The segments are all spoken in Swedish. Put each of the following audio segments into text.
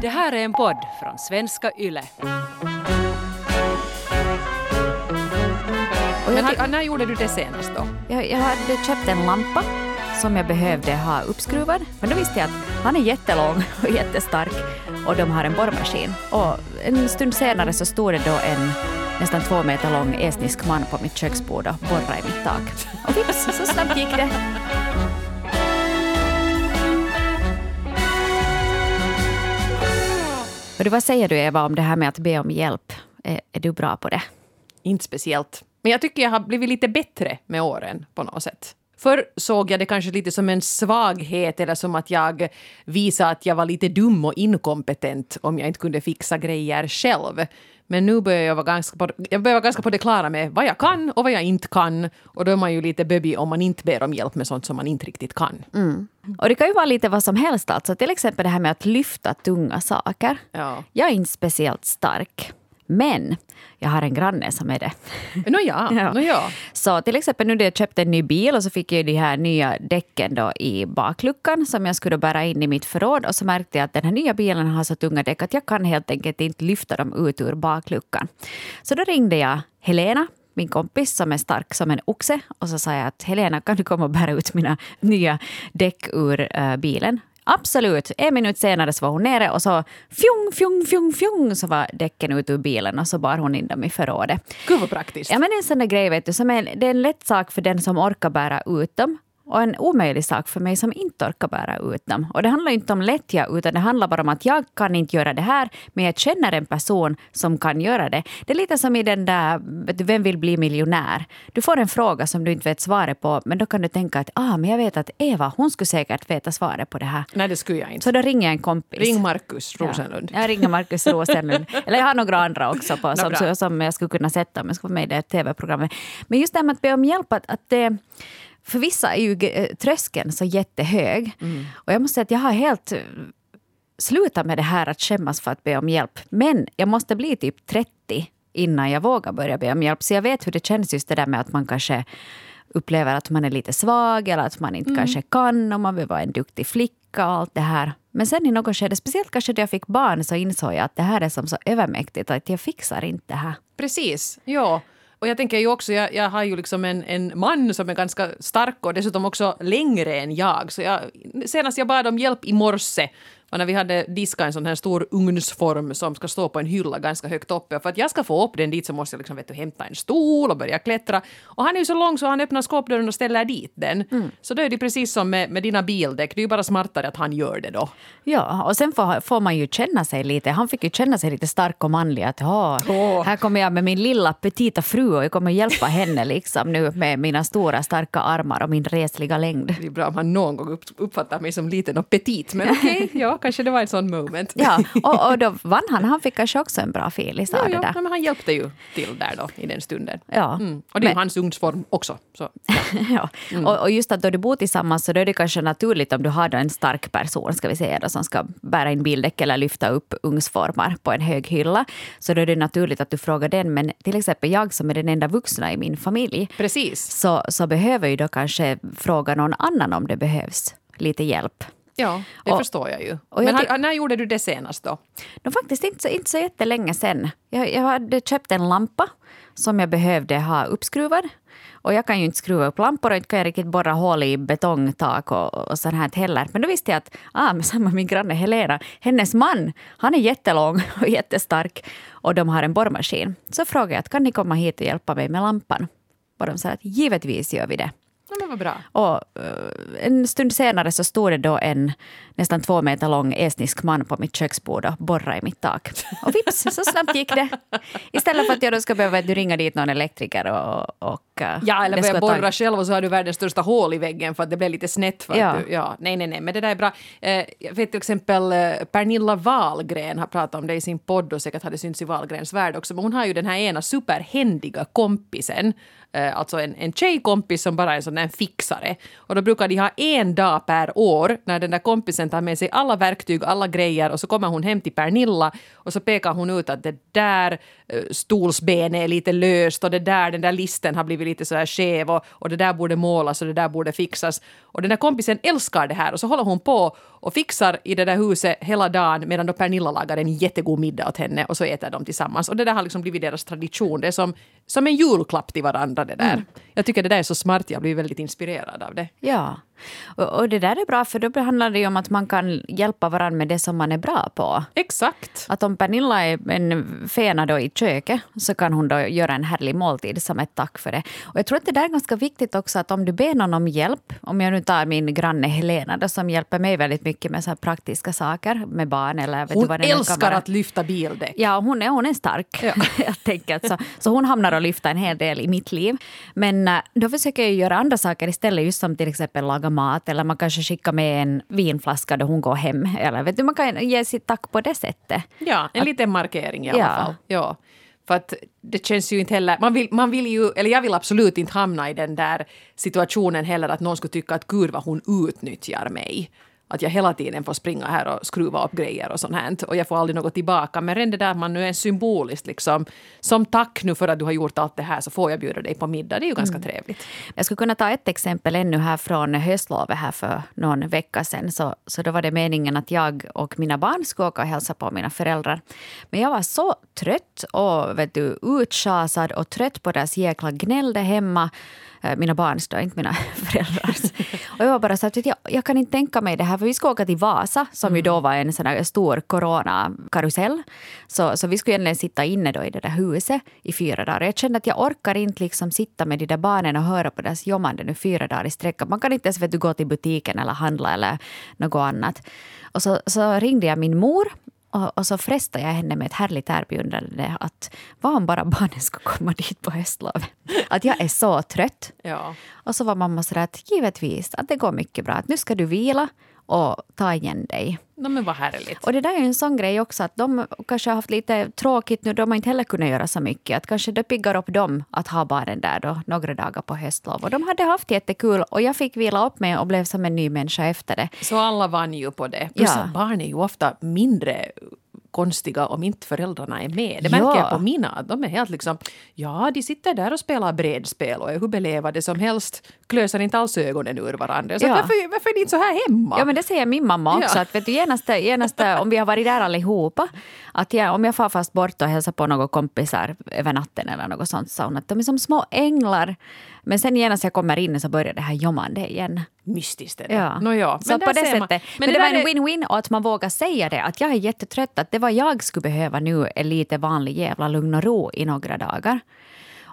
Det här är en podd från svenska YLE. Men har, när gjorde du det senast då? jag, jag hade köpt en lampa som jag behövde ha uppskruvad. Men då visste jag att han är jättelång och jättestark och de har en borrmaskin. Och en stund senare så stod det då en nästan två meter lång estnisk man på mitt köksbord och borrade i mitt tak. Och vips, så snabbt gick det. Och du, vad säger du Eva om det här med att be om hjälp? Är, är du bra på det? Inte speciellt. Men jag tycker jag har blivit lite bättre med åren på något sätt. Förr såg jag det kanske lite som en svaghet eller som att jag visade att jag var lite dum och inkompetent om jag inte kunde fixa grejer själv. Men nu börjar jag vara ganska på, jag börjar vara ganska på det klara med vad jag kan och vad jag inte kan. Och då är man ju lite böbig om man inte ber om hjälp med sånt som man inte riktigt kan. Och det kan ju vara lite vad som helst. Alltså. Till exempel det här med att lyfta tunga saker. Ja. Jag är inte speciellt stark. Men jag har en granne som är det. Nåja, Ja. nåja. Så till exempel nu när jag köpte en ny bil och så fick jag de här nya däcken då i bakluckan som jag skulle bära in i mitt förråd och så märkte jag att den här nya bilen har så tunga däck att jag kan helt enkelt inte lyfta dem ut ur bakluckan. Så då ringde jag Helena min kompis som är stark som en oxe och så sa jag att Helena kan du komma och bära ut mina nya däck ur eh, bilen? Absolut. En minut senare så var hon nere och så fjong, fjong, fjong, fjong så var däcken ut ur bilen och så bar hon in dem i förrådet. Gud vad praktiskt. Ja, men en sån där grej, vet du, som är, det är en lätt sak för den som orkar bära ut dem och en omöjlig sak för mig som inte orkar bära ut dem. Och det handlar inte om lättja, utan det handlar bara om att jag kan inte göra det här, men jag känner en person som kan göra det. Det är lite som i den där, Vem vill bli miljonär? Du får en fråga som du inte vet svaret på, men då kan du tänka att ah, men jag vet att Eva, hon skulle säkert veta svaret på det här. Nej, det skulle jag inte. Så då ringer jag en kompis. Ring Markus Rosenlund. Ja, jag ringer Markus Rosenlund. Eller jag har några andra också på, som, som jag skulle kunna sätta om jag skulle vara med i det tv-programmet. Men just det här med att be om hjälp, att, att det, för vissa är ju eh, tröskeln så jättehög. Och jag måste säga att jag har helt eh, slutat med det här att skämmas för att be om hjälp. Men jag måste bli typ 30 innan jag vågar börja be om hjälp. Så jag vet hur det känns just det där med att man kanske upplever att man är lite svag eller att man inte kanske kan och man vill vara en duktig flicka och allt det här. Men sen i något skede, speciellt kanske när jag fick barn, så insåg jag att det här är som så övermäktigt att jag fixar inte det här. Precis, ja. Och jag tänker ju också, jag, jag har ju liksom en, en man som är ganska stark och dessutom också längre än jag. Så jag, senast jag bad om hjälp i morse var när vi hade diskat en sån här stor ugnsform som ska stå på en hylla ganska högt uppe. Och för att jag ska få upp den dit så måste jag liksom, vet du, hämta en stol och börja klättra. Och han är ju så lång så han öppnar skåpdörren och ställer dit den. Så då är det precis som med, med dina bildäck, det är ju bara smartare att han gör det då. Ja, och sen får, får man ju känna sig lite, han fick ju känna sig lite stark och manlig. Att, "Åh, Åh. Här kommer jag med min lilla petita fru och jag kommer hjälpa henne liksom nu med mina stora starka armar och min resliga längd. Det är bra om han någon gång upp, uppfattar mig som liten och petit, men okej, ja, kanske det var en sån moment. Ja, och, och då vann han. Han fick kanske också en bra filis av Ja, det där. men han hjälpte ju till där då i den stunden. Ja. Mm. Och det är ju Men- hans ugnsform också. Så, Ja. Och, och just att då du bor tillsammans så då är det kanske naturligt om du har då en stark person ska vi säga då, som ska bära in bildäck eller lyfta upp ugnsformar på en hög hylla. Så då är det naturligt att du frågar den. Men till exempel jag som är den enda vuxna i min familj precis. så, så behöver ju då kanske fråga någon annan om det behövs lite hjälp. Ja, det Och- förstår jag ju. jag Men har, när gjorde du det senast då? Var faktiskt inte så, inte så jättelänge sen. Jag, jag hade köpt en lampa som jag behövde ha uppskruvad. Och jag kan ju inte skruva upp lampor och inte kan jag riktigt borra hål i betongtak och, och sånt här heller. Men då visste jag att ah, men samma min granne Helena, hennes man, han är jättelång och jättestark och de har en borrmaskin. Så frågade jag att kan ni komma hit och hjälpa mig med lampan? Och de sa att givetvis gör vi det. Ja, men vad bra. Och eh, en stund senare så stod det då en nästan två meter lång estnisk man på mitt köksbord och borrade i mitt tak. Och vips, så snabbt gick det. Istället för att jag då ska behöva ringa dit någon elektriker och... och eh, Ja, eller börja borra själv och så har du världens största hål i väggen för att det blev lite snett. För Ja. du, ja, nej, nej, nej, men det där är bra. Eh, jag vet till exempel eh, Pernilla Wahlgren har pratat om det i sin podd och säkert hade synts i Wahlgrens värld också. Men hon har ju den här ena superhändiga kompisen. Eh, alltså en, en tjejkompis som bara är en sån där fixare. Och då brukar de ha en dag per år när den där kompisen tar med sig alla verktyg, alla grejer och så kommer hon hem till Pernilla och så pekar hon ut att det där eh, stolsbenet är lite löst och det där, den där listen har blivit lite så här skev och, och det där borde målas och det där borde fixas. Och den där kompisen älskar det här och så håller hon på och fixar i det där huset hela dagen medan då Pernilla lagar en jättegod middag åt henne och så äter de tillsammans. Och det där har liksom blivit deras tradition. Det är som, som en julklapp till varandra det där. Mm. Jag tycker det där är så smart, jag blir väldigt inspirerad av det. Ja. Och, och, det där är bra, för då handlar det ju om att man kan hjälpa varandra med det som man är bra på. Exakt. Att om Pernilla är en fena då i köket så kan hon då göra en härlig måltid som ett tack för det. Och jag tror att det där är ganska viktigt också att om du ber någon om hjälp, om jag nu tar min granne Helena då, som hjälper mig väldigt mycket med så praktiska saker med barn. Eller vet hon du vad det älskar att lyfta bildäck. Ja, hon är, hon är stark. Ja. jag tänker så, så hon hamnar och lyfta en hel del i mitt liv. Men uh, då försöker jag göra andra saker istället, just som till exempel laga mat eller man kanske skickar med en vinflaska då hon går hem. Eller vet du, man kan ge sitt tack på det sättet. Ja, en att, liten markering i alla ja. fall. Ja. För att det känns ju inte heller... Man vill, man vill ju, eller jag vill absolut inte hamna i den där situationen heller att någon skulle tycka att gud vad hon utnyttjar mig att jag hela tiden får springa här och skruva upp grejer och sånt här. Och jag får aldrig något tillbaka. Men redan det där att man nu är symboliskt liksom, som tack nu för att du har gjort allt det här så får jag bjuda dig på middag. Det är ju ganska mm. trevligt. Jag skulle kunna ta ett exempel ännu här från höstlovet här för någon vecka sedan. Så, så då var det meningen att jag och mina barn skulle åka och hälsa på mina föräldrar. Men jag var så trött och vet du, utschasad och trött på deras jäkla gnäll där hemma Eh, mina barns, då, inte mina föräldrars. Och jag var bara så att jag, jag kan inte tänka mig det här, för vi skulle åka till Vasa som mm. ju då var en sån här stor coronakarusell. Så, så vi skulle egentligen sitta inne då i det där huset i fyra dagar. Jag kände att jag orkar inte liksom sitta med de där barnen och höra på deras jommande nu fyra dagar i sträck. Man kan inte ens vet du, gå till butiken eller handla eller något annat. Och så, så ringde jag min mor och, och, så frestade jag henne med ett härligt erbjudande att vad om bara barnen skulle komma dit på höstlovet? Att jag är så trött. Ja. Och så var mamma sådär att givetvis, att det går mycket bra. Att nu ska du vila och ta igen dig. No, men vad härligt. Och det där är en sån grej också att de kanske har haft lite tråkigt nu. De har inte heller kunnat göra så mycket. Att kanske det piggar upp dem att ha barnen där då några dagar på höstlov. Och de hade haft jättekul och jag fick vila upp mig och blev som en ny människa efter det. Så alla vann ju på det. Plus ja. barn är ju ofta mindre konstiga om inte föräldrarna är med. Det märker ja. jag på mina. De är helt liksom, ja, de sitter där och spelar bredspel och är hur belevade som helst. Klösar inte alls ögonen ur varandra. Så ja. varför, varför är ni inte så här hemma? Ja, men det säger min mamma också. Ja. Att, vet du, genast, genast om vi har varit där allihopa, att jag, om jag far fast bort och hälsar på några kompisar över natten eller något sånt, sa hon att de är som små änglar. Men sen genast jag kommer in så börjar det här jommande igen. Mystiskt är det. Ja. No, ja. Så på det sättet. Men, men det, det var en win-win och att man vågar säga det. Att jag är jättetrött. Att det vad jag skulle behöva nu är lite vanlig jävla lugn och ro i några dagar.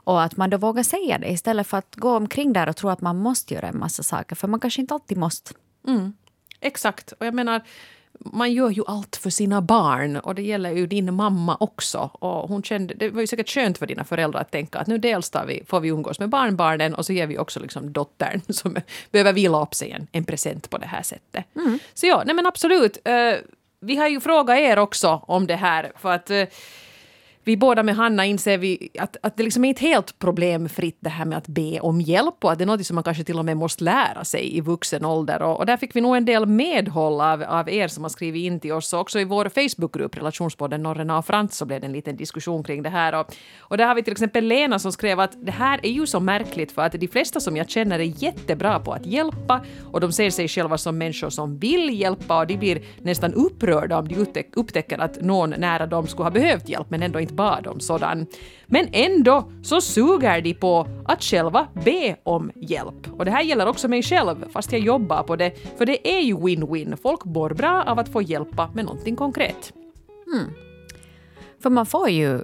Och att man då vågar säga det istället för att gå omkring där och tro att man måste göra en massa saker. För man kanske inte alltid måste. Mm. Exakt. Och jag menar, man gör ju allt för sina barn och det gäller ju din mamma också. Och hon kände, det var ju säkert skönt för dina föräldrar att tänka att nu dels vi, får vi umgås med barnbarnen och så ger vi också liksom dottern som behöver vila upp sig en, en present på det här sättet. Mm. Så ja, nej men absolut. Uh, vi har ju frågat er också om det här för att uh, vi båda med Hanna inser vi att, att det liksom är inte helt problemfritt det här med att be om hjälp och att det är något som man kanske till och med måste lära sig i vuxen ålder. Och, och där fick vi nog en del medhåll av, av er som har skrivit in till oss. Och också i vår Facebookgrupp, relationspodden Norrena och Frans, så blev det en liten diskussion kring det här. Och, och där har vi till exempel Lena som skrev att det här är ju så märkligt för att de flesta som jag känner är jättebra på att hjälpa och de ser sig själva som människor som vill hjälpa och de blir nästan upprörda om de upptäcker att någon nära dem skulle ha behövt hjälp men ändå inte inte bad om sådan. Men ändå så suger de på att själva be om hjälp. Och det här gäller också mig själv, fast jag jobbar på det. För det är ju win-win. Folk mår bra av att få hjälpa med någonting konkret. Mm. För man får ju uh,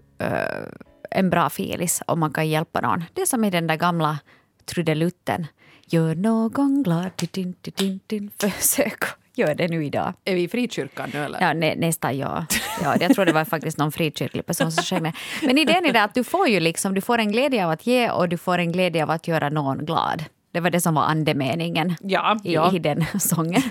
en bra filis om man kan hjälpa någon. Det är som i den där gamla trudelutten. Gör någon glad, din, din, din, försök gör det nu idag. Är vi i frikyrkan nu eller? Ja, nä, nästan ja. ja. Jag tror det var faktiskt någon frikyrklig person som sjöng. Men idén är det att du får ju liksom, du får en glädje av att ge och du får en glädje av att göra någon glad. Det var det som var andemeningen ja, i, ja. i den sången.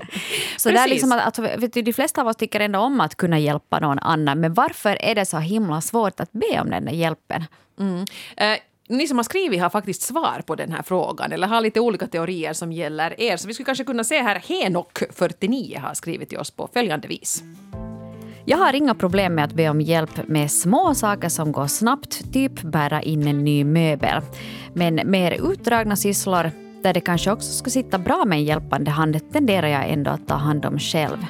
så det är liksom att, att, du, de flesta av oss tycker ändå om att kunna hjälpa någon annan. Men varför är det så himla svårt att be om den där hjälpen? Mm. Uh, ni som har skrivit har faktiskt svar på den här frågan eller har lite olika teorier som gäller er. Så vi skulle kanske kunna se här Henok, 49, har skrivit till oss på följande vis. Jag har inga problem med att be om hjälp med små saker som går snabbt, typ bära in en ny möbel. Men mer utdragna sysslor där det kanske också skulle sitta bra med en hjälpande hand tenderar jag ändå att ta hand om själv.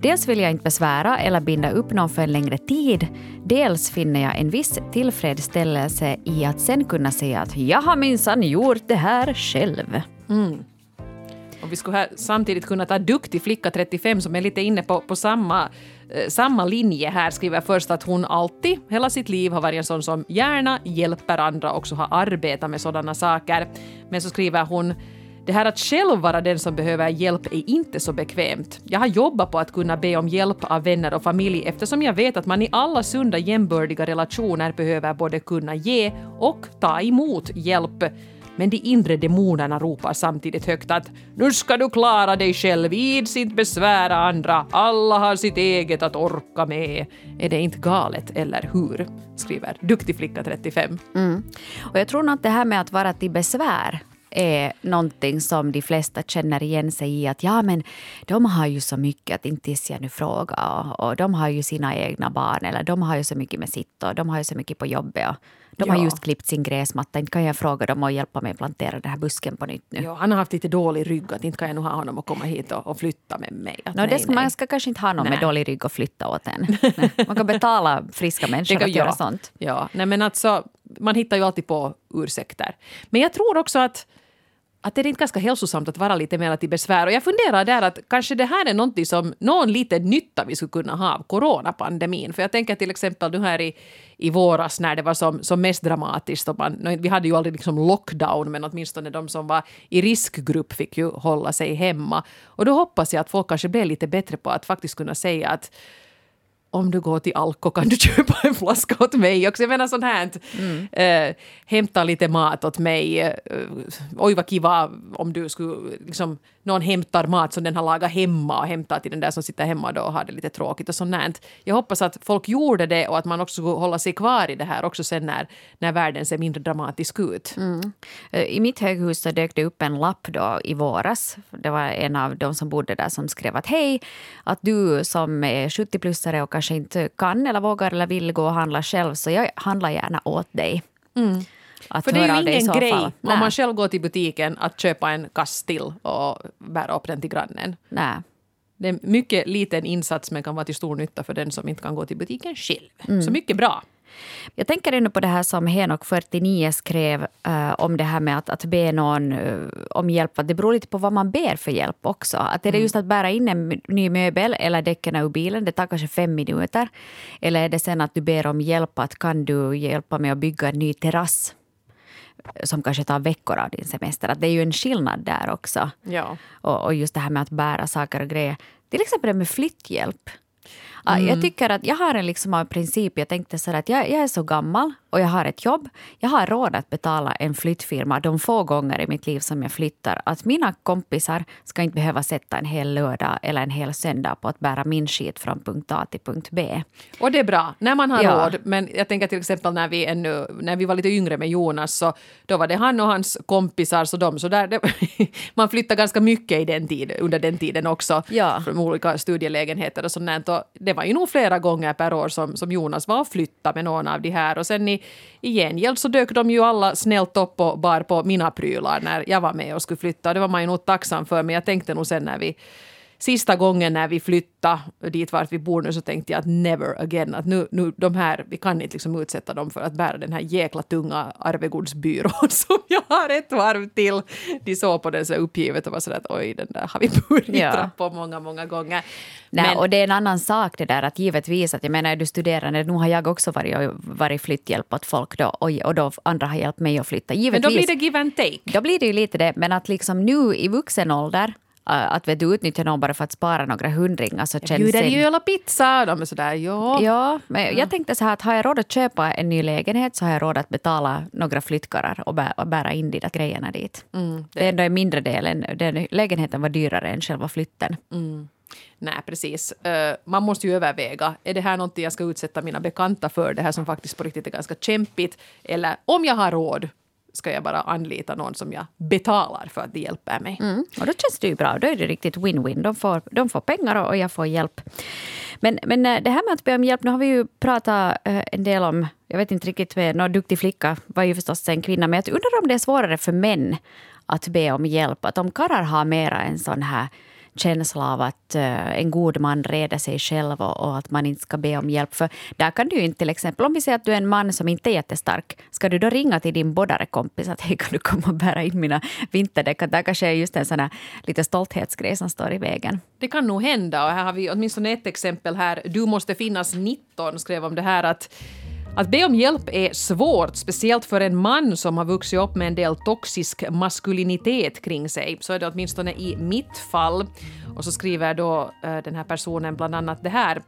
Dels vill jag inte besvära eller binda upp någon för en längre tid. Dels finner jag en viss tillfredsställelse i att sen kunna säga att jag har minsann gjort det här själv. Mm. Och vi skulle här samtidigt kunna ta Duktig flicka 35 som är lite inne på, på samma, eh, samma linje här. Skriver först att hon alltid, hela sitt liv, har varit en sån som gärna hjälper andra och också har arbetat med sådana saker. Men så skriver hon det här att själv vara den som behöver hjälp är inte så bekvämt. Jag har jobbat på att kunna be om hjälp av vänner och familj eftersom jag vet att man i alla sunda jämbördiga relationer behöver både kunna ge och ta emot hjälp. Men de inre demonerna ropar samtidigt högt att nu ska du klara dig själv, ids inte besvära andra, alla har sitt eget att orka med. Är det inte galet, eller hur? skriver Duktig flicka 35. Mm. Och jag tror nog att det här med att vara till besvär är någonting som de flesta känner igen sig i. Att ja, men de har ju så mycket att inte jag nu fråga och, och de har ju sina egna barn eller de har ju så mycket med sitt och de har ju så mycket på jobbet. Och de ja. har just klippt sin gräsmatta. Inte kan jag fråga dem och hjälpa mig plantera den här busken på nytt nu. Ja, han har haft lite dålig rygg. Att inte kan jag nu ha honom att komma hit och, och flytta med mig. Att no, nej, det ska, Man ska kanske inte ha någon nej. med dålig rygg och flytta åt en. man kan betala friska människor kan, att ja. göra sånt. Ja, nej men alltså man hittar ju alltid på ursäkter. Men jag tror också att att det är inte ganska hälsosamt att vara lite mer till besvär. Och jag funderar där att kanske det här är någonting som någon liten nytta vi skulle kunna ha av coronapandemin. För jag tänker till exempel nu här i, i våras när det var som, som mest dramatiskt. Och man, vi hade ju aldrig liksom lockdown men åtminstone de som var i riskgrupp fick ju hålla sig hemma. Och då hoppas jag att folk kanske blir lite bättre på att faktiskt kunna säga att om du går till Alko kan du köpa en flaska åt mig också. Jag menar sånt här, mm. äh, hämta lite mat åt mig. Äh, oj vad kiva om du skulle liksom någon hämtar mat som den har lagat hemma och hämtar till den där som sitter hemma då och har det lite tråkigt och sånt. Jag hoppas att folk gjorde det och att man också skulle hålla sig kvar i det här också sen när, när världen ser mindre dramatisk ut. Mm. Eh, I mitt höghus så dök det upp en lapp då i våras. Det var en av de som bodde där som skrev att hej, att du som är 70-plussare och kanske inte kan eller vågar eller vill gå och handla själv så jag handlar gärna åt dig. Mm. Att För det är ju ingen grej fall. om man själv går till butiken att köpa en kass till och bära upp den till grannen. Nej. Det är mycket liten insats men kan vara till stor nytta för den som inte kan gå till butiken själv. Mm. Så mycket bra. Jag tänker ännu på det här som Henok 49 skrev uh, om det här med att, att be någon uh, om hjälp. Att det beror lite på vad man ber för hjälp också. Att är det mm. just att bära in en ny möbel eller däcken ur bilen, det tar kanske fem minuter. Eller är det sen att du ber om hjälp, att kan du hjälpa mig att bygga en ny terrass? som kanske tar veckor av din semester. Att det är ju en skillnad där också. Ja. Och, och just det här med att bära saker och grejer. Till exempel det med flytthjälp. Mm. Jag tycker att jag har en liksom princip. Jag tänkte så att jag, jag, är så gammal och jag har ett jobb. Jag har råd att betala en flyttfirma de få gånger i mitt liv som jag flyttar. Att mina kompisar ska inte behöva sätta en hel lördag eller en hel söndag på att bära min skit från punkt A till punkt B. Och det är bra, när man har ja. råd. Men jag tänker till exempel när vi, ännu, när vi var lite yngre med Jonas så då var det han och hans kompisar så de så där, det, man flyttade ganska mycket i den tid, under den tiden också. Ja. Från olika studielägenheter och sånt. Och det var ju nog flera gånger per år som, som Jonas var och flyttade med någon av de här. Och sen i, i gengäld så dök de ju alla snällt upp och bar på mina prylar när jag var med och skulle flytta. Det var man ju nog tacksam för. Men jag tänkte nog sen när vi sista gången när vi flyttade dit vart vi bor nu så tänkte jag att never again. Att nu, nu de här, vi kan inte liksom utsätta dem för att bära den här jäkla tunga arvegodsbyrån som jag har ett varv till. De såg på den så uppgivet och var sådär att oj, den där har vi burit ja. på många, många gånger. Nej, Men, och det är en annan sak det där att givetvis att jag menar är du studerande, nu har jag också varit, varit flytthjälp åt folk då och, och då andra har hjälpt mig att flytta. Givetvis, men då blir det give and take. Då blir det ju lite det, men att liksom nu i vuxen ålder att vet du, utnyttja någon bara för att spara några hundringar så känns det... ju och pizza. De är sådär, ja. Ja, men ja. jag tänkte så här att har jag råd att köpa en ny lägenhet så har jag råd att betala några flyttkarlar och, bä, och bära in de där grejerna dit. Mm, det. det är ändå en mindre del. Den, lägenheten var dyrare än själva flytten. Mm. Nej, precis. Uh, man måste ju överväga. Är det här någonting jag ska utsätta mina bekanta för? Det här som faktiskt på riktigt är ganska kämpigt. Eller om jag har råd ska jag bara anlita någon som jag betalar för att de hjälper mig. Mm. Och då känns det ju bra. Då är det riktigt win-win. De får, de får pengar och jag får hjälp. Men, men eh, det här med att be om hjälp, nu har vi ju pratat eh, en del om jag vet inte riktigt, någon duktig flicka var ju förstås en kvinna, men jag undrar om det är svårare för män att be om hjälp. Att om karlar har mera en sån här känsla av att uh, en god man reder sig själv och, och, att man inte ska be om hjälp. För där kan du inte till exempel, om vi säger att du är en man som inte är jättestark, ska du då ringa till din bådare kompis att hej kan du komma och bära in mina vinterdäck? Där kanske är just en sån här lite stolthetsgrej som står i vägen. Det kan nog hända och här har vi åtminstone ett exempel här. Du måste finnas 19 skrev om det här att att be om hjälp är svårt, speciellt för en man som har vuxit upp med en del toxisk maskulinitet kring sig. Så är det åtminstone i mitt fall. Och så skriver då eh, den här personen bland annat det här.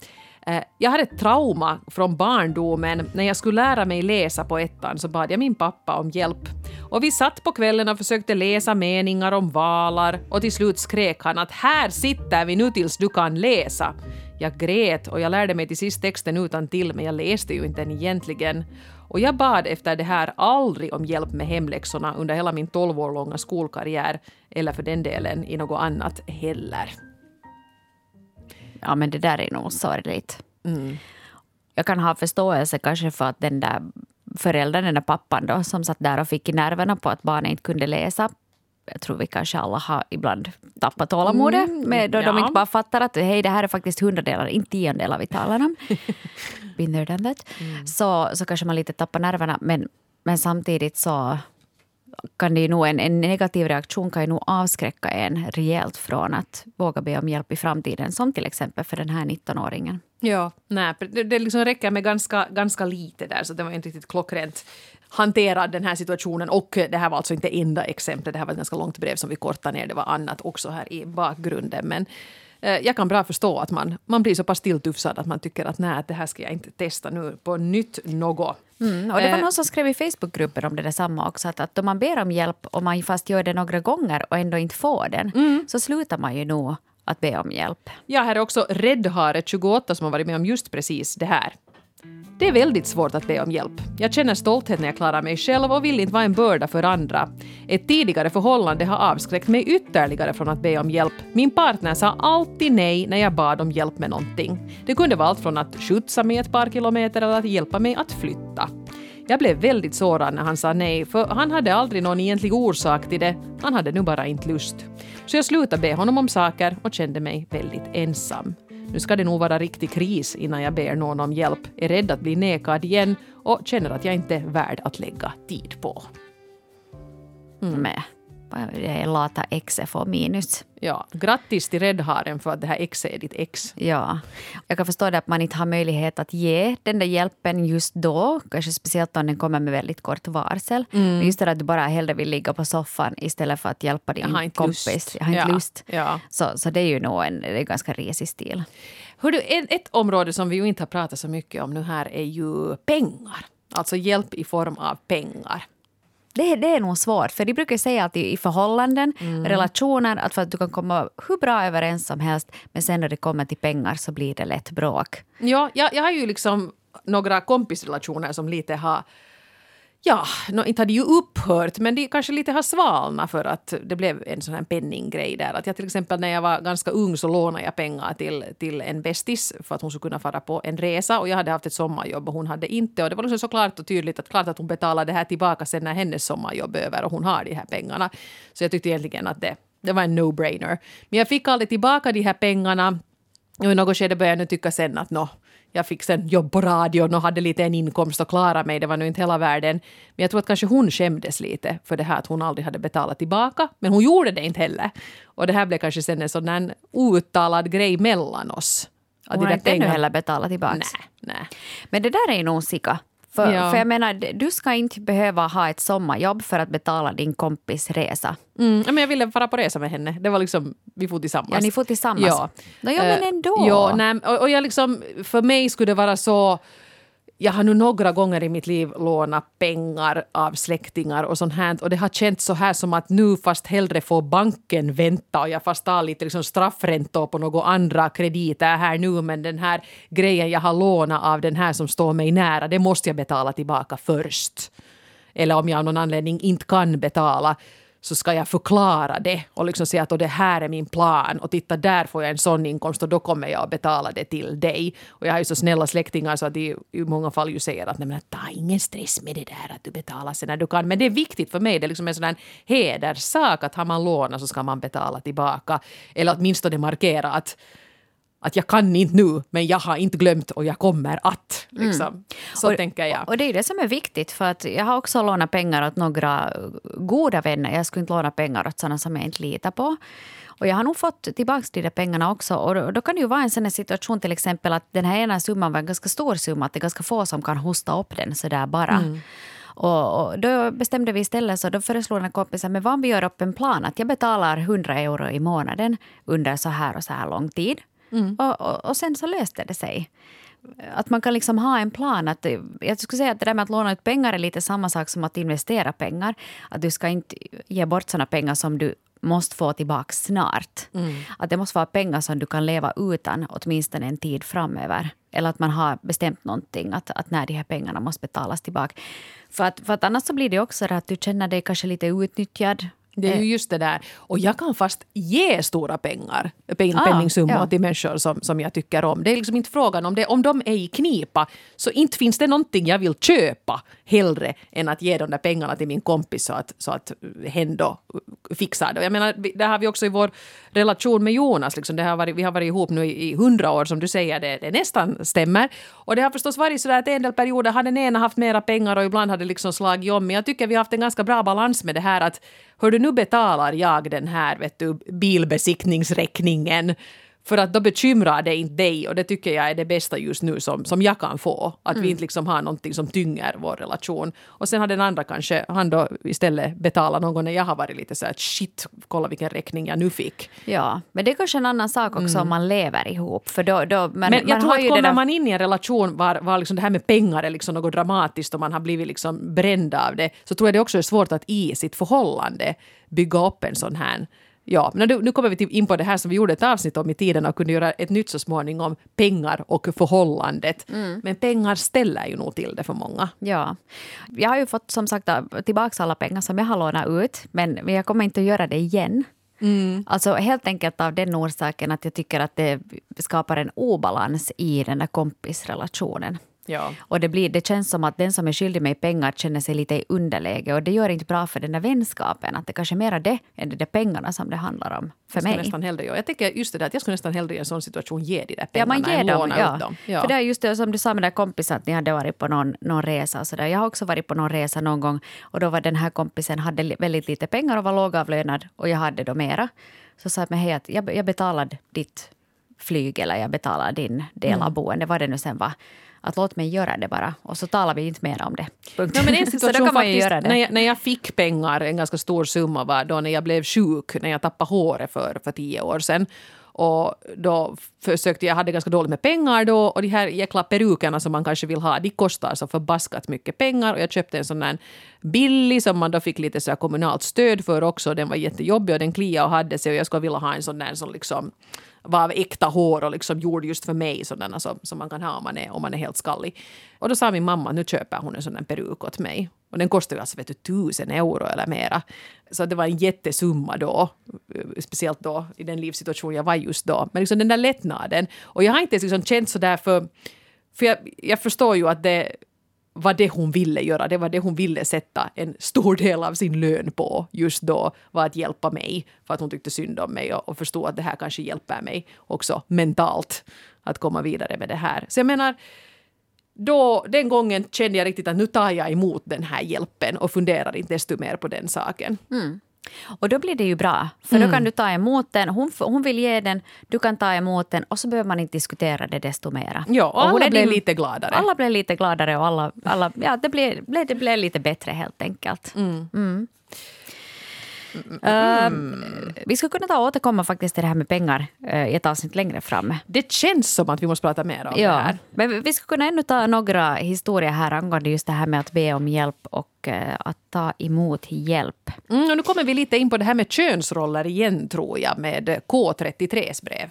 Eh, jag hade ett trauma från barndomen. När jag skulle lära mig läsa på ettan så bad jag min pappa om hjälp. Och vi satt på kvällen och försökte läsa meningar om valar och till slut skrek han att här sitter vi nu tills du kan läsa. Jag grät och jag lärde mig till sist texten utan till men jag läste ju inte den egentligen. Och jag bad efter det här aldrig om hjälp med hemläxorna under hela min 12 år långa skolkarriär, eller för den delen i något annat heller. Ja, men det där är nog sorgligt. Mm. Jag kan ha förståelse kanske för att den där föräldern, den där pappan då, som satt där och fick i nerverna på att barnet inte kunde läsa jag tror vi kanske alla har ibland tappat tålamodet mm, med då ja. de inte bara fattar att hej, det här är faktiskt hundradelar, inte tiondelar vi talar om. Been there, done that. Mm. Så, så kanske man lite tappar nerverna. Men, men samtidigt så kan det ju nog, en, en negativ reaktion kan ju nog avskräcka en rejält från att våga be om hjälp i framtiden. Som till exempel för den här 19-åringen. Ja, nej, det, det liksom räcker med ganska, ganska lite där, så det var inte riktigt klockrent hanterad den här situationen. Och det här var alltså inte enda exemplet, det här var ett ganska långt brev som vi kortade ner. Det var annat också här i bakgrunden. Men eh, jag kan bra förstå att man, man blir så pass tilltufsad att man tycker att nej, det här ska jag inte testa nu på nytt något. Mm, och det var eh, någon som skrev i Facebookgruppen om det där samma också, att, att då man ber om hjälp och man fast gör det några gånger och ändå inte får den, mm. så slutar man ju nog att be om hjälp. Ja, här är också Redhare, 28, som har varit med om just precis det här. Det är väldigt svårt att be om hjälp. Jag känner stolthet när jag klarar mig själv och vill inte vara en börda för andra. Ett tidigare förhållande har avskräckt mig ytterligare från att be om hjälp. Min partner sa alltid nej när jag bad om hjälp med någonting. Det kunde vara allt från att skjutsa mig ett par kilometer eller att hjälpa mig att flytta. Jag blev väldigt sårad när han sa nej, för han hade aldrig någon egentlig orsak till det. Han hade nu bara inte lust. Så jag slutade be honom om saker och kände mig väldigt ensam. Nu ska det nog vara riktig kris innan jag ber någon om hjälp, är rädd att bli nekad igen och känner att jag inte är värd att lägga tid på. Mm. Med. Det lata exet får minus. Ja, grattis till räddharen för att det här exet är ditt ex. Ja, jag kan förstå att man inte har möjlighet att ge den där hjälpen just då. Kanske speciellt om den kommer med väldigt kort varsel. Mm. Men just det att du bara hellre vill ligga på soffan istället för att hjälpa din kompis. Lust. Jag har inte ja. lust. Ja. Så, så det är ju nog en, det är ganska resig stil. Hördu, ett, ett område som vi ju inte har pratat så mycket om nu här är ju pengar. Alltså hjälp i form av pengar. Det, det är nog svårt, för de brukar säga att i, i förhållanden, mm. relationer, att, för att du kan komma hur bra överens som helst, men sen när det kommer till pengar så blir det lätt bråk. Ja, jag, jag har ju liksom några kompisrelationer som lite har Ja, no, inte hade ju upphört, men de kanske lite har svalnat för att det blev en sån här penninggrej där. Att jag till exempel när jag var ganska ung så lånade jag pengar till, till en bästis för att hon skulle kunna fara på en resa och jag hade haft ett sommarjobb och hon hade inte. Och det var liksom så klart och tydligt att klart att hon betalade det här tillbaka sen när hennes sommarjobb är över och hon har de här pengarna. Så jag tyckte egentligen att det, det var en no-brainer. Men jag fick aldrig tillbaka de här pengarna och i något skede började jag nu tycka sen att no, jag fick sen jobb på radion och hade lite en inkomst och klarade mig. Det var nu inte hela världen. Men jag tror att kanske hon skämdes lite för det här att hon aldrig hade betalat tillbaka. Men hon gjorde det inte heller. Och det här blev kanske sen en sån där outtalad grej mellan oss. Att hon har inte ännu heller betalat tillbaka. Nej, nej. Men det där är nog sika. För, ja. för jag menar, du ska inte behöva ha ett sommarjobb för att betala din kompis resa. Mm, men jag ville fara på resa med henne. Det var liksom, vi får tillsammans. Ja, ni får tillsammans. Ja, no, ja men ändå. Ja, nej, och, och jag liksom, för mig skulle det vara så jag har nu några gånger i mitt liv lånat pengar av släktingar och sånt här. Och det har känts så här som att nu fast hellre får banken vänta och jag fast tar lite liksom straffräntor på några andra krediter här nu. Men den här grejen jag har lånat av den här som står mig nära det måste jag betala tillbaka först. Eller om jag av någon anledning inte kan betala så ska jag förklara det och liksom säga att och det här är min plan och titta där får jag en sån inkomst och då kommer jag att betala det till dig. Och jag har ju så snälla släktingar så att de i många fall ju säger att nej men ta ingen stress med det där att du betalar sen när du kan. Men det är viktigt för mig, det är liksom en sån här hederssak att har man lånat så ska man betala tillbaka. Eller åtminstone markera att att jag kan inte nu, men jag har inte glömt och jag kommer att. Liksom. Mm. Så och, tänker jag. Och det är det som är viktigt, för att jag har också lånat pengar åt några goda vänner. Jag skulle inte låna pengar åt sådana som jag inte litar på. Och jag har nog fått tillbaka de där pengarna också. Och då, kan det ju vara en sån situation till exempel att den här ena summan var en ganska stor summa, att det är ganska få som kan hosta upp den sådär bara. Mm. Och, och, då bestämde vi istället så då föreslog en kompis att vad om vi gör upp en plan att jag betalar 100 euro i månaden under så här och så här lång tid. Mm. Och, och, och, sen så löste det sig. Att man kan liksom ha en plan. Att, jag skulle säga att det där med att låna ut pengar är lite samma sak som att investera pengar. Att du ska inte ge bort såna pengar som du måste få tillbaka snart. Mm. Att det måste vara pengar som du kan leva utan åtminstone en tid framöver. Eller att man har bestämt någonting, att, att när de här pengarna måste betalas tillbaka. För att, för att annars så blir det också att du känner dig kanske lite utnyttjad. Det är ju eh. just det där. Och jag kan fast ge stora pengar, pen, ah, penningsummor ja. till människor som, som jag tycker om. Det är liksom inte frågan om det. Om de är i knipa så inte finns det någonting jag vill köpa hellre än att ge de där pengarna till min kompis så att, så att hen då fixar det. Jag menar, det har vi också i vår relation med Jonas. Liksom, det har varit, vi har varit ihop nu i hundra år som du säger, det, det nästan stämmer. Och det har förstås varit så där att en del perioder har den ena haft mera pengar och ibland har det liksom slagit om. Men jag tycker vi har haft en ganska bra balans med det här att hördu nu betalar jag den här vet du, bilbesiktningsräkningen för att då bekymrar det inte dig och det tycker jag är det bästa just nu som, som jag kan få. Att mm. vi inte liksom har någonting som tynger vår relation. Och sen har den andra kanske, han då istället betalat någon gång när jag har varit lite så här shit, kolla vilken räkning jag nu fick. Ja, men det är kanske en annan sak också mm. om man lever ihop. För då, då, men, men jag tror att kommer där... man in i en relation var, var liksom det här med pengar är liksom något dramatiskt och man har blivit liksom bränd av det, så tror jag det också är svårt att i sitt förhållande bygga upp en sån här Ja, men nu, nu kommer vi in på det här som vi gjorde ett avsnitt om i tiden och kunde göra ett nytt så småningom, pengar och förhållandet. Mm. Men pengar ställer ju nog till det för många. Ja. Jag har ju fått som sagt tillbaka alla pengar som jag har lånat ut, men jag kommer inte att göra det igen. Mm. Alltså helt enkelt av den orsaken att jag tycker att det skapar en obalans i den där kompisrelationen. Ja. Och det, blir, det känns som att den som är skyldig mig pengar känner sig lite i underläge och det gör inte bra för den där vänskapen. Att det kanske är mer det än de där pengarna som det handlar om för jag mig. Nästan hellre, ja. Jag tänker just det där att jag skulle nästan hellre i en sån situation ge de där pengarna ja, man ger än låna ja. ut dem. Ja. För det är just det som du sa med den kompisen att ni hade varit på någon, någon resa och så där. Jag har också varit på någon resa någon gång och då var den här kompisen hade väldigt lite pengar och var lågavlönad och jag hade då mera. Så sa jag hej att jag, jag betalade ditt flyg eller jag betalar din del av mm. boende, vad det nu sen var att låt mig göra det bara och så talar vi inte mer om det. Punkt. Ja, men en situation faktiskt, när, jag, när jag fick pengar, en ganska stor summa var då när jag blev sjuk, när jag tappade håret för, för tio år sedan. Och då försökte jag, hade ganska dåligt med pengar då och de här jäkla perukerna som man kanske vill ha, de kostar så förbaskat mycket pengar och jag köpte en sån där billig som man då fick lite så kommunalt stöd för också. Den var jättejobbig och den kliade och hade sig och jag skulle vilja ha en sån där som liksom var av äkta hår och liksom gjord just för mig, sådana som, som man kan ha om man, är, om man är helt skallig. Och då sa min mamma att nu köper hon en sån där peruk åt mig. Och den kostade alltså vet du, tusen euro eller mera. Så det var en jättesumma då. Speciellt då i den livssituation jag var just då. Men liksom den där lättnaden. Och jag har inte ens liksom känt sådär för... För jag, jag förstår ju att det vad det hon ville göra, det var det hon ville sätta en stor del av sin lön på just då, var att hjälpa mig. För att hon tyckte synd om mig och, och förstod att det här kanske hjälper mig också mentalt att komma vidare med det här. Så jag menar, då, den gången kände jag riktigt att nu tar jag emot den här hjälpen och funderar inte desto mer på den saken. Mm. Och då blir det ju bra, för mm. då kan du ta emot den. Hon, hon vill ge den, du kan ta emot den och så behöver man inte diskutera det desto mera. Ja, och, och alla blev lite gladare. Alla blev lite gladare och alla, alla, ja, det, blev, det blev lite bättre helt enkelt. Mm. Mm. Mm. Uh, vi skulle kunna ta och återkomma faktiskt till det här med pengar uh, i ett avsnitt längre fram. Det känns som att vi måste prata mer om ja, det här. Men vi skulle kunna ännu ta några historier här angående just det här med att be om hjälp och uh, att ta emot hjälp. Mm, och nu kommer vi lite in på det här med könsroller igen, tror jag, med K33s brev.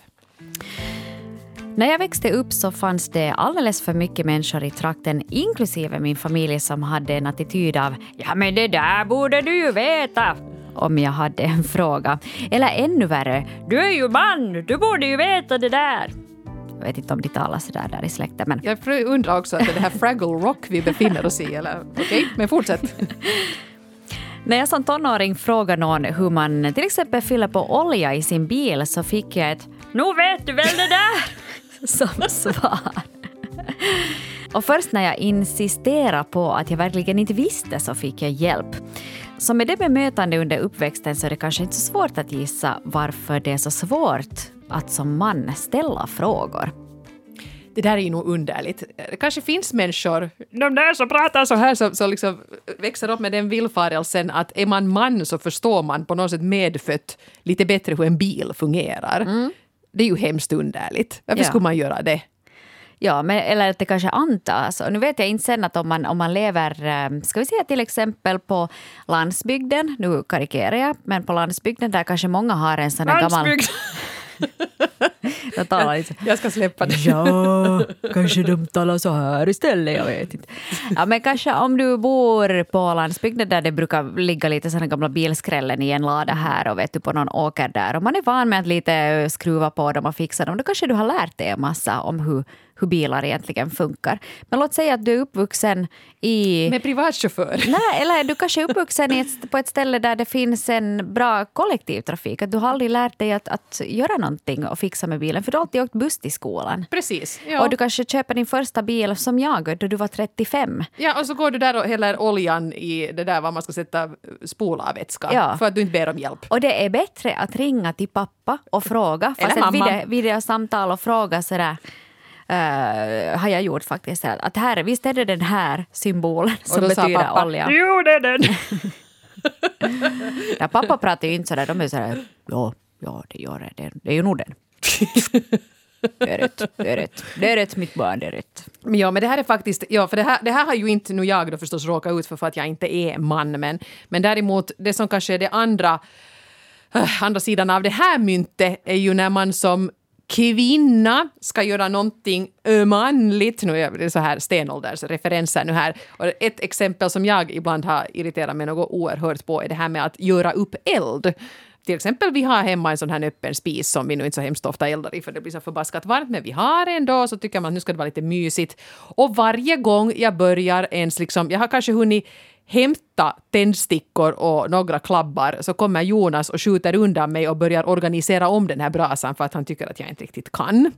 När jag växte upp så fanns det alldeles för mycket människor i trakten, inklusive min familj, som hade en attityd av ”ja men det där borde du ju veta” om jag hade en fråga. Eller ännu värre, du är ju man, du borde ju veta det där. Jag vet inte om de talar sådär där i släkten. Men... Jag undrar också att det är det här Fraggle Rock vi befinner oss i. Okej, okay, men fortsätt. När jag som tonåring frågade någon hur man till exempel fyller på olja i sin bil så fick jag ett ”Nu vet du väl det där” som svar. Och först när jag insisterade på att jag verkligen inte visste så fick jag hjälp. Så med det bemötande under uppväxten så är det kanske inte så svårt att gissa varför det är så svårt att som man ställa frågor. Det där är ju nog underligt. Det kanske finns människor, de där som pratar så här, som, som liksom växer upp med den villfarelsen att är man man så förstår man på något sätt medfött lite bättre hur en bil fungerar. Mm. Det är ju hemskt underligt. Varför ja. skulle man göra det? Ja, men, eller att det kanske antas. Och nu vet jag inte sen att om man, om man lever, eh, ska vi säga till exempel på landsbygden, nu karikerar jag, men på landsbygden där kanske många har en sån här gammal... jag, talar inte. jag ska släppa det. Ja, kanske de talar så här istället, jag vet inte. Ja, men kanske om du bor på landsbygden där det brukar ligga lite sådana gamla bilskrällen i en lada här och vet du på någon åker där och man är van med att lite skruva på dem och fixa dem, då kanske du har lärt dig en massa om hur hur bilar egentligen funkar. Men låt säga att du är uppvuxen i... Med privatchaufför? Nej, eller du kanske är uppvuxen ett, på ett ställe där det finns en bra kollektivtrafik. Att du har aldrig lärt dig att, att göra någonting och fixa med bilen, för du har alltid åkt buss till skolan. Precis. Ja. Och du kanske köper din första bil som jag, då du var 35. Ja, och så går du där och häller oljan i det där vad man ska sätta spolarvätska ja. för att du inte ber om hjälp. Och det är bättre att ringa till pappa och fråga, fast ett video, videosamtal och fråga sådär Uh, har jag gjort faktiskt. Att här, visst är det den här symbolen som betyder pappa, olja? Jo, det är den! ja, pappa pratar ju inte sådär. De är sådär, ja, ja det gör det. Det, är ju nog den. Det är rätt, det är rätt. Det är rätt mitt barn, det är rätt. Ja, men det här är faktiskt, ja, för det här, det här har ju inte nu jag då förstås råkat ut för, för att jag inte är man, men, men däremot det som kanske är det andra, äh, andra sidan av det här myntet är ju när man som kvinna ska göra någonting manligt. Nu är det så här stenåldersreferenser nu här. Och ett exempel som jag ibland har irriterat mig något oerhört på är det här med att göra upp eld. Till exempel vi har hemma en sån här öppen spis som vi nu inte så hemskt ofta eldar i för det blir så förbaskat varmt men vi har ändå så tycker man att nu ska det vara lite mysigt. Och varje gång jag börjar ens liksom, jag har kanske hunnit hämta tändstickor och några klabbar så kommer Jonas och skjuter undan mig och börjar organisera om den här brasan för att han tycker att jag inte riktigt kan.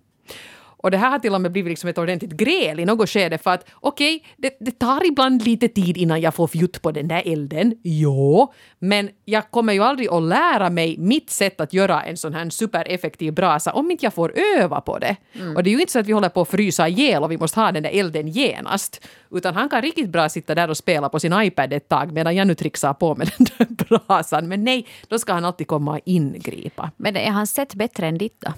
Och det här har till och med blivit liksom ett ordentligt gräl i något skede för att okej, okay, det, det, tar ibland lite tid innan jag får fjutt på den där elden, jo, men jag kommer ju aldrig att lära mig mitt sätt att göra en sån här supereffektiv brasa om inte jag får öva på det. Mm. Och det är ju inte så att vi håller på att frysa ihjäl och vi måste ha den där elden genast, utan han kan riktigt bra sitta där och spela på sin iPad ett tag medan jag nu trixar på med den där brasan. Men nej, då ska han alltid komma och ingripa. Men är hans sätt bättre än ditt då?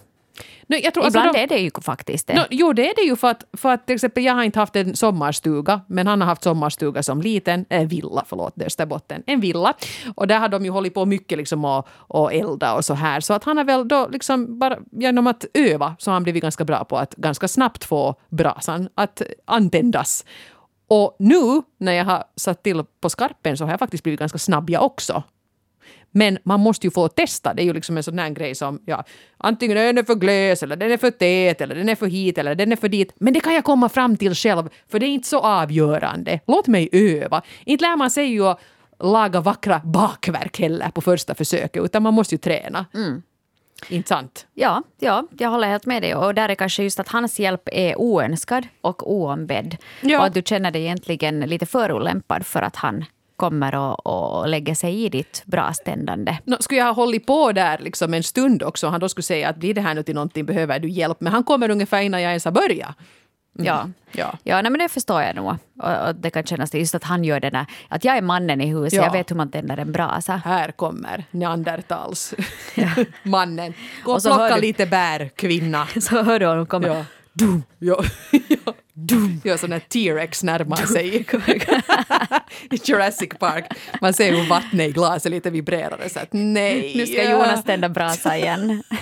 No, jag tror, Ibland alltså, de, är det ju faktiskt det. No, jo, det är det ju för att, för att till exempel jag har inte haft en sommarstuga, men han har haft sommarstuga som liten, äh, villa, förlåt, det är Österbotten, en villa. Och där har de ju hållit på mycket liksom och, och elda och så här. Så att han har väl då liksom bara genom att öva så har han blivit ganska bra på att ganska snabbt få brasan att antändas. Och nu när jag har satt till på skarpen så har jag faktiskt blivit ganska snabb jag också. Men man måste ju få testa. Det är ju liksom en sån här grej som, ja, antingen den är för gles eller den är för tät eller den är för hit eller den är för dit. Men det kan jag komma fram till själv, för det är inte så avgörande. Låt mig öva. Inte lär man sig ju att laga vackra bakverk heller på första försöket, utan man måste ju träna. Mm. Inte sant? Ja, ja, jag håller helt med dig. Och där är kanske just att hans hjälp är oönskad och oombedd. Ja. Och att du känner dig egentligen lite förolämpad för att han kommer och, och lägger sig i ditt braständande. No, skulle jag ha hållit på där liksom en stund också, han då skulle säga att blir det här nu till någonting behöver du hjälp, men han kommer ungefär innan jag ens har börjat. Mm. Ja, ja. ja nej, men det förstår jag nog. Och, och, det kan kännas just att han gör det där, att jag är mannen i huset, ja. jag vet hur man tänder en brasa. Här kommer neandertals mannen. Gå och, och plocka lite bär, kvinna. Så hör du honom komma. Ja. Dum. Ja. ja. Dum. Gör sån här T-rex närmar sig i Jurassic Park. Man ser hur vattnet i glaset lite vibrerar. Så att nej. Nu ska Jonas tända brasa igen.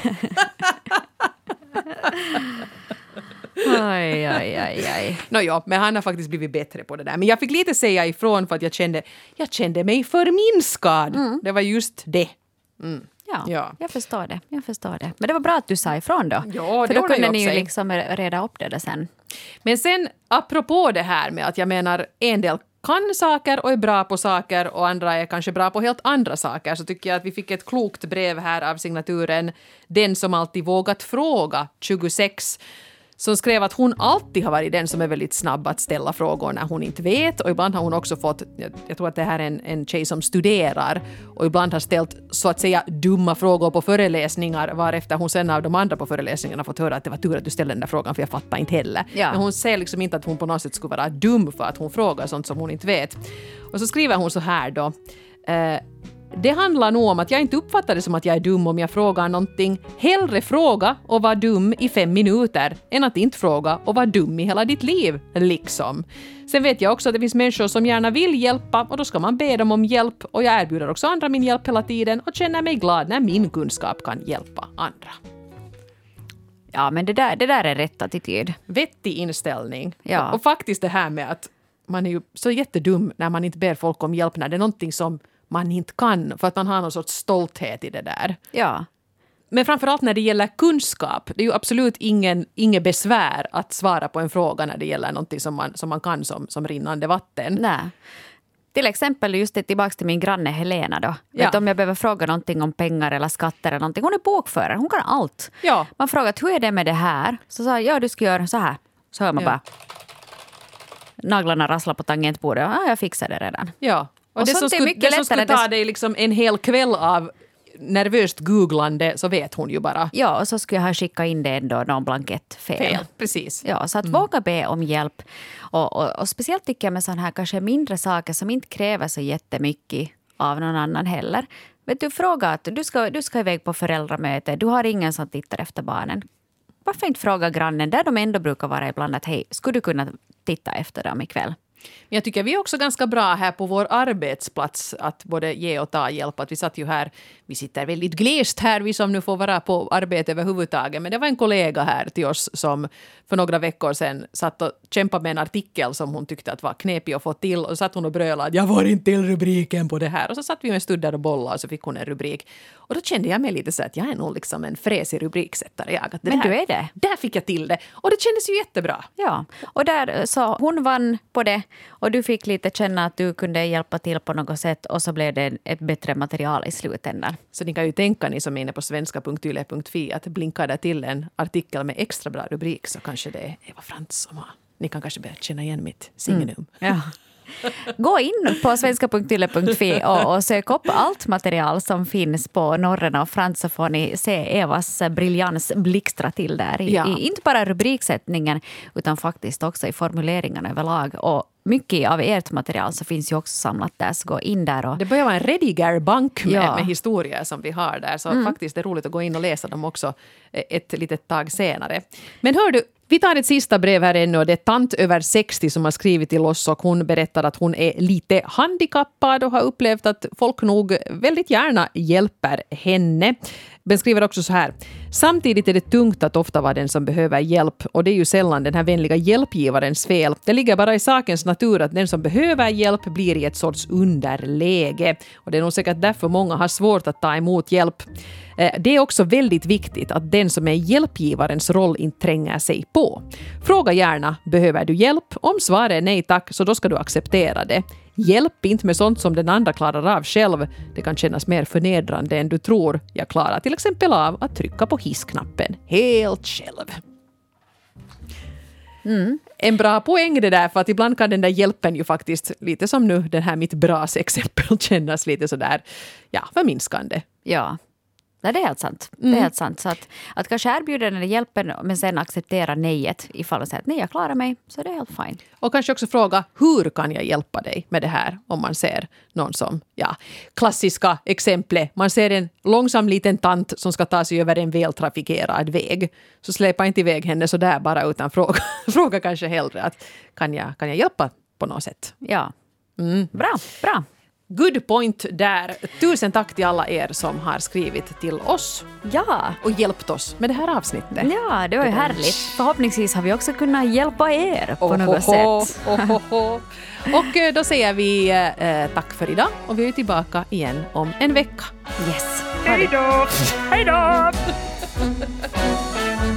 Aj, aj, aj, aj. Nå ja, men han har faktiskt blivit bättre på det där. Men jag fick lite säga ifrån för att jag kände, jag kände mig förminskad. Det var just det. Ja, Ja. jag förstår det. Jag förstår det. Men det var bra att du sa ifrån då. Ja, För då kunde ni ju liksom reda upp det där sen. Men sen apropå det här med att jag menar en del kan saker och är bra på saker och andra är kanske bra på helt andra saker så tycker jag att vi fick ett klokt brev här av signaturen Den som alltid vågat fråga 26 som skrev att hon alltid har varit den som är väldigt snabb att ställa frågor när hon inte vet och ibland har hon också fått, jag, tror att det här är en, en tjej som studerar och ibland har ställt så att säga dumma frågor på föreläsningar varefter hon sen av de andra på föreläsningarna fått höra att det var tur att du ställde den där frågan för jag fattar inte heller. Ja. Men hon säger liksom inte att hon på något sätt skulle vara dum för att hon frågar sånt som hon inte vet. Och så skriver hon så här då. Eh, det handlar nog om att jag inte uppfattar det som att jag är dum om jag frågar någonting. Hellre fråga och vara dum i fem minuter än att inte fråga och vara dum i hela ditt liv, liksom. Sen vet jag också att det finns människor som gärna vill hjälpa och då ska man be dem om hjälp och jag erbjuder också andra min hjälp hela tiden och känner mig glad när min kunskap kan hjälpa andra. Ja, men det där, det där är rätt attityd. vettig inställning. Ja. Och, och faktiskt det här med att man är ju så jättedum när man inte ber folk om hjälp när det är någonting som man inte kan för att man har någon sorts stolthet i det där. Ja. Men framförallt när det gäller kunskap, det är ju absolut ingen, inget besvär att svara på en fråga när det gäller någonting som man, som man kan som, som rinnande vatten. Nej. Till exempel just det, tillbaka till min granne Helena då. Ja. Du, om jag behöver fråga någonting om pengar eller skatter eller någonting. Hon är bokförare, hon kan allt. Ja. Man frågar hur är det med det här? Så sa jag, ja du ska göra så här. Så hör man Ja. bara naglarna rassla på tangentbordet. Ja, jag fixar det redan. Ja. Och, Och det som skulle, det som skulle ta dig liksom en hel kväll av nervöst googlande så vet hon ju bara Ja, och så skulle jag ha skickat in det ändå någon blankett fel. fel. Precis. Ja, så att våga be om hjälp. Och, och, och speciellt tycker jag med sådana här kanske mindre saker som inte kräver så jättemycket av någon annan heller. Vet du, fråga att du ska, du ska iväg på föräldramöte, du har ingen som tittar efter barnen. Varför inte fråga grannen, där de ändå brukar vara ibland, att hej, skulle du kunna titta efter dem ikväll? Men jag tycker vi är också ganska bra här på vår arbetsplats att både ge och ta hjälp. Att vi satt ju här, vi sitter väldigt glest här, vi som nu får vara på arbete överhuvudtaget. Men det var en kollega här till oss som för några veckor sedan satt och kämpade med en artikel som hon tyckte att var knepig att få till. Och så satt hon och brölade att jag får inte till rubriken på det här. Och så satt vi en stund där och bollade och så fick hon en rubrik. Och då kände jag mig lite så att jag är nog liksom en fräsig rubriksättare. Jag, att det Men här, du är det. Där fick jag till det. Och det kändes ju jättebra. Ja, och där så hon vann på det och du fick lite känna att du kunde hjälpa till på något sätt och så blev det ett bättre material i slutändan. Så ni kan ju tänka, ni som är inne på svenska.yle.fi, att blinkar det till en artikel med extra bra rubrik så kanske det är Eva Frantz som har... Ni kan kanske börja känna igen mitt signum. Ja. Gå in på svenska.yle.fi och, och sök upp allt material som finns på Norren och Frans så får ni se Evas briljans blixtra till där. I, Ja. i, inte bara rubriksättningen utan faktiskt också i formuleringarna överlag. Och mycket av ert material så finns ju också samlat där, så gå in där och Det börjar vara en redigerbank med, Ja. med historier som vi har där. Så faktiskt det är roligt att gå in och läsa dem också eh, ett litet tag senare. Men hör du, vi tar ett sista brev här ännu och det är tant över 60 som har skrivit till oss och hon berättar att hon är lite handikappad och har upplevt att folk nog väldigt gärna hjälper henne. Men skriver också så här. Samtidigt är det tungt att ofta vara den som behöver hjälp och det är ju sällan den här vänliga hjälpgivarens fel. Det ligger bara i sakens natur att den som behöver hjälp blir i ett sorts underläge. Och det är nog säkert därför många har svårt att ta emot hjälp. Eh, det är också väldigt viktigt att den som är hjälpgivarens roll inte tränger sig på. Fråga gärna “Behöver du hjälp?” Om svaret är nej tack, så då ska du acceptera det. Hjälp inte med sånt som den andra klarar av själv. Det kan kännas mer förnedrande än du tror. Jag klarar till exempel av att trycka på hissknappen helt själv. En bra poäng det där, för att ibland kan den där hjälpen ju faktiskt, lite som nu den här mitt bras exempel, kännas lite sådär, ja, förminskande. Ja. Nej, det är helt sant. Det är helt sant. Så att, att kanske erbjuda den hjälpen men sen acceptera nejet ifall de säger att nej, jag klarar mig, så det är helt fine. Och kanske också fråga hur kan jag hjälpa dig med det här om man ser någon som, ja, klassiska exemplet. Man ser en långsam liten tant som ska ta sig över en vältrafikerad väg. Så släpa inte iväg henne så där bara utan fråga, fråga kanske hellre att kan jag, kan jag hjälpa på något sätt. Ja. Bra, bra. Good point där. Tusen tack till alla er som har skrivit till oss Ja, och hjälpt oss med det här avsnittet. ja det var ju härligt. Förhoppningsvis har vi också kunnat hjälpa er på Oh, något sätt. oh. Och eh, då säger vi eh, tack för idag och vi är tillbaka igen om en vecka. Yes. Hej då! Hej då!